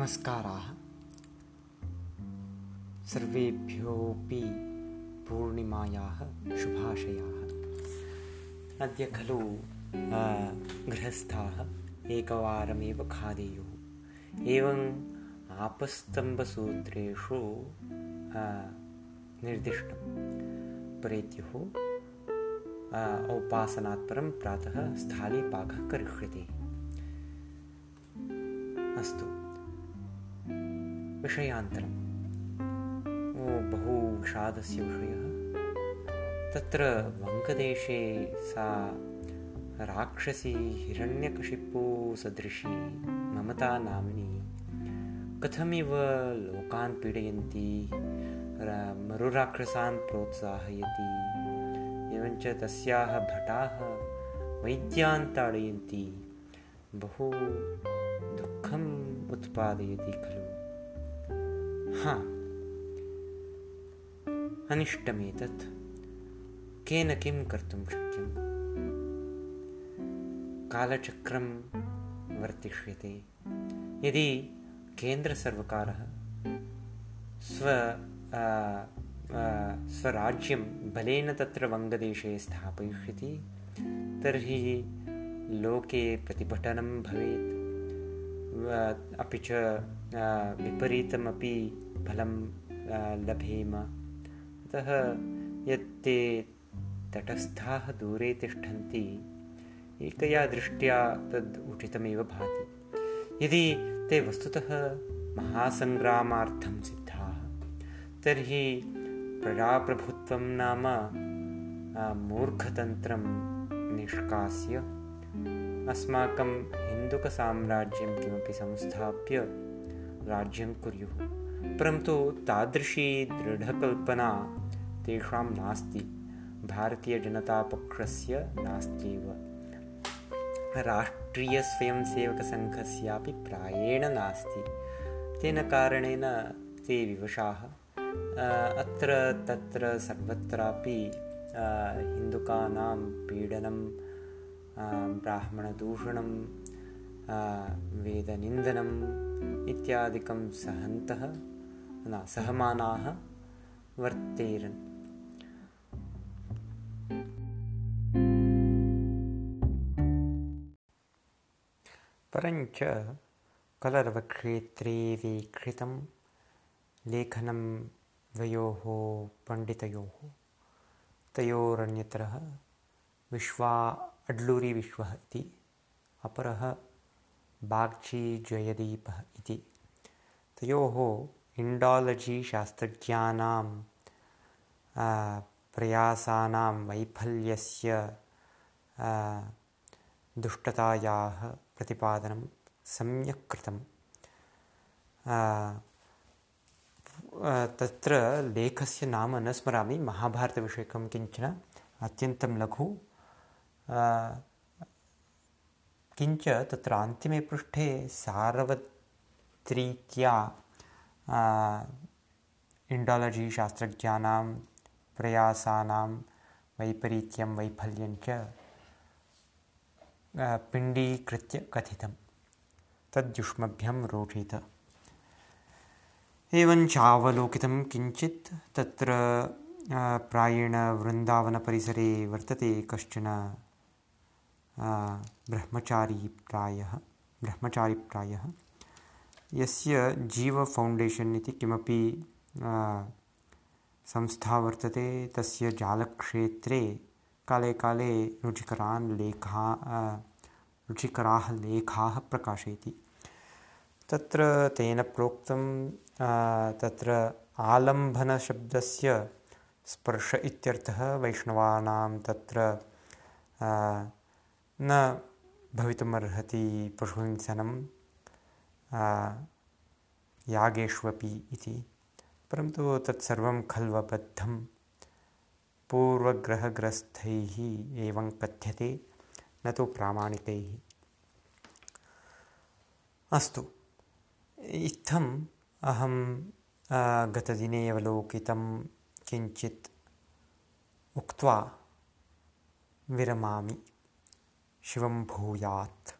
नमस्काराः। सर्वेभ्योऽपि पूर्णिमायाः शुभाशयाः। अद्य खलु गृहस्थाः एकवारमेव खादेयुः। एवम् आपस्तम्भसूत्रेषु निर्दिष्टं प्रेत्युः औपासनात् परं प्रातः स्थालीपाकः करिष्यते। अस्तु। विषयान्तरम्। ओ बहु विषादस्य विषयः। तत्र वङ्कदेशे सा राक्षसी हिरण्यकशिपूसदृशी ममता नाम्नी कथमिव लोकान् पीडयन्ती मरुराक्षसान् प्रोत्साहयति एवञ्च तस्याः भटाः वैद्यान् ताडयन्ति बहु दुःखम् उत्पादयति खलु हा। अनिष्टमेतत्। केन किं कर्तुं शक्यम्? कालचक्रं वर्तिष्यते। यदि केन्द्रसर्वकारः स्व स्वराज्यं बलेन तत्र वङ्गदेशे स्थापयिष्यति तर्हि लोके प्रतिभटनं भवेत् अपि च विपरीतमपि फलं लभेम। अतः यत् ते तटस्थाः दूरे तिष्ठन्ति एकया दृष्ट्या तद् उचितमेव भाति। यदि ते वस्तुतः महासङ्ग्रामार्थं सिद्धाः तर्हि प्रजाप्रभुत्वं नाम मूर्खतन्त्रं निष्कास्य अस्माकं हिन्दुकसाम्राज्यं किमपि संस्थाप्य राज्यं कुर्युः। परन्तु तादृशी दृढकल्पना तेषां नास्ति। भारतीयजनतापक्षस्य नास्त्येव। राष्ट्रीयस्वयंसेवकसङ्घस्यापि प्रायेण नास्ति। तेन कारणेन ते विवशाः। अत्र तत्र सर्वत्रापि हिन्दुकानां पीडनं ब्राह्मणदूषणं वेदनिन्दनम् इत्यादिकं सहन्तः न सहमानाः वर्तेरन्। परञ्च कलरवक्षेत्रे वीक्षितं लेखनं द्वयोः पण्डितयोः तयोरन्यतरः विश्वा अड्लूरिविश्वः इति अपरः बाग्ची जयदीपः इति। तयोः इण्डालजि शास्त्रज्ञानां प्रयासानां वैफल्यस्य दुष्टतायाः प्रतिपादनं सम्यक् कृतं तत्र लेखस्य नाम न स्मरामि महाभारतविषयकं किञ्चन अत्यन्तं लघु किञ्च तत्र अन्तिमे पृष्ठे सार्वत्रिक्या इण्डालजि शास्त्रज्ञानां प्रयासानां वैपरीत्यं वैफल्यञ्च पिण्डीकृत्य कथितं तद्युष्मभ्यं रोचेत एवञ्चावलोकितं किञ्चित् तत्र प्रायेण वृन्दावनपरिसरे वर्तते कश्चन ब्रह्मचारीप्रायः ब्रह्मचारीप्रायः। यस्य जीव फौण्डेशन् इति किमपि संस्था वर्तते, तस्य जालक्षेत्रे काले काले रुचिकरान् लेखा रुचिकराः लेखाः प्रकाशयति। तत्र तेन प्रोक्तं तत्र आलम्भनशब्दस्य स्पर्श इत्यर्थः वैष्णवानां तत्र न भवितुमर्हति पशुहिंसनं यागेष्वपि इति। परन्तु तत्सर्वं खल्वबद्धं। पूर्वग्रहग्रस्थैः एवं कथ्यते न तु प्रामाणिकैः। अस्तु। इत्थम् अहं गतदिने अवलोकितं किञ्चित् उक्त्वा विरमामि शिवं भूयात्।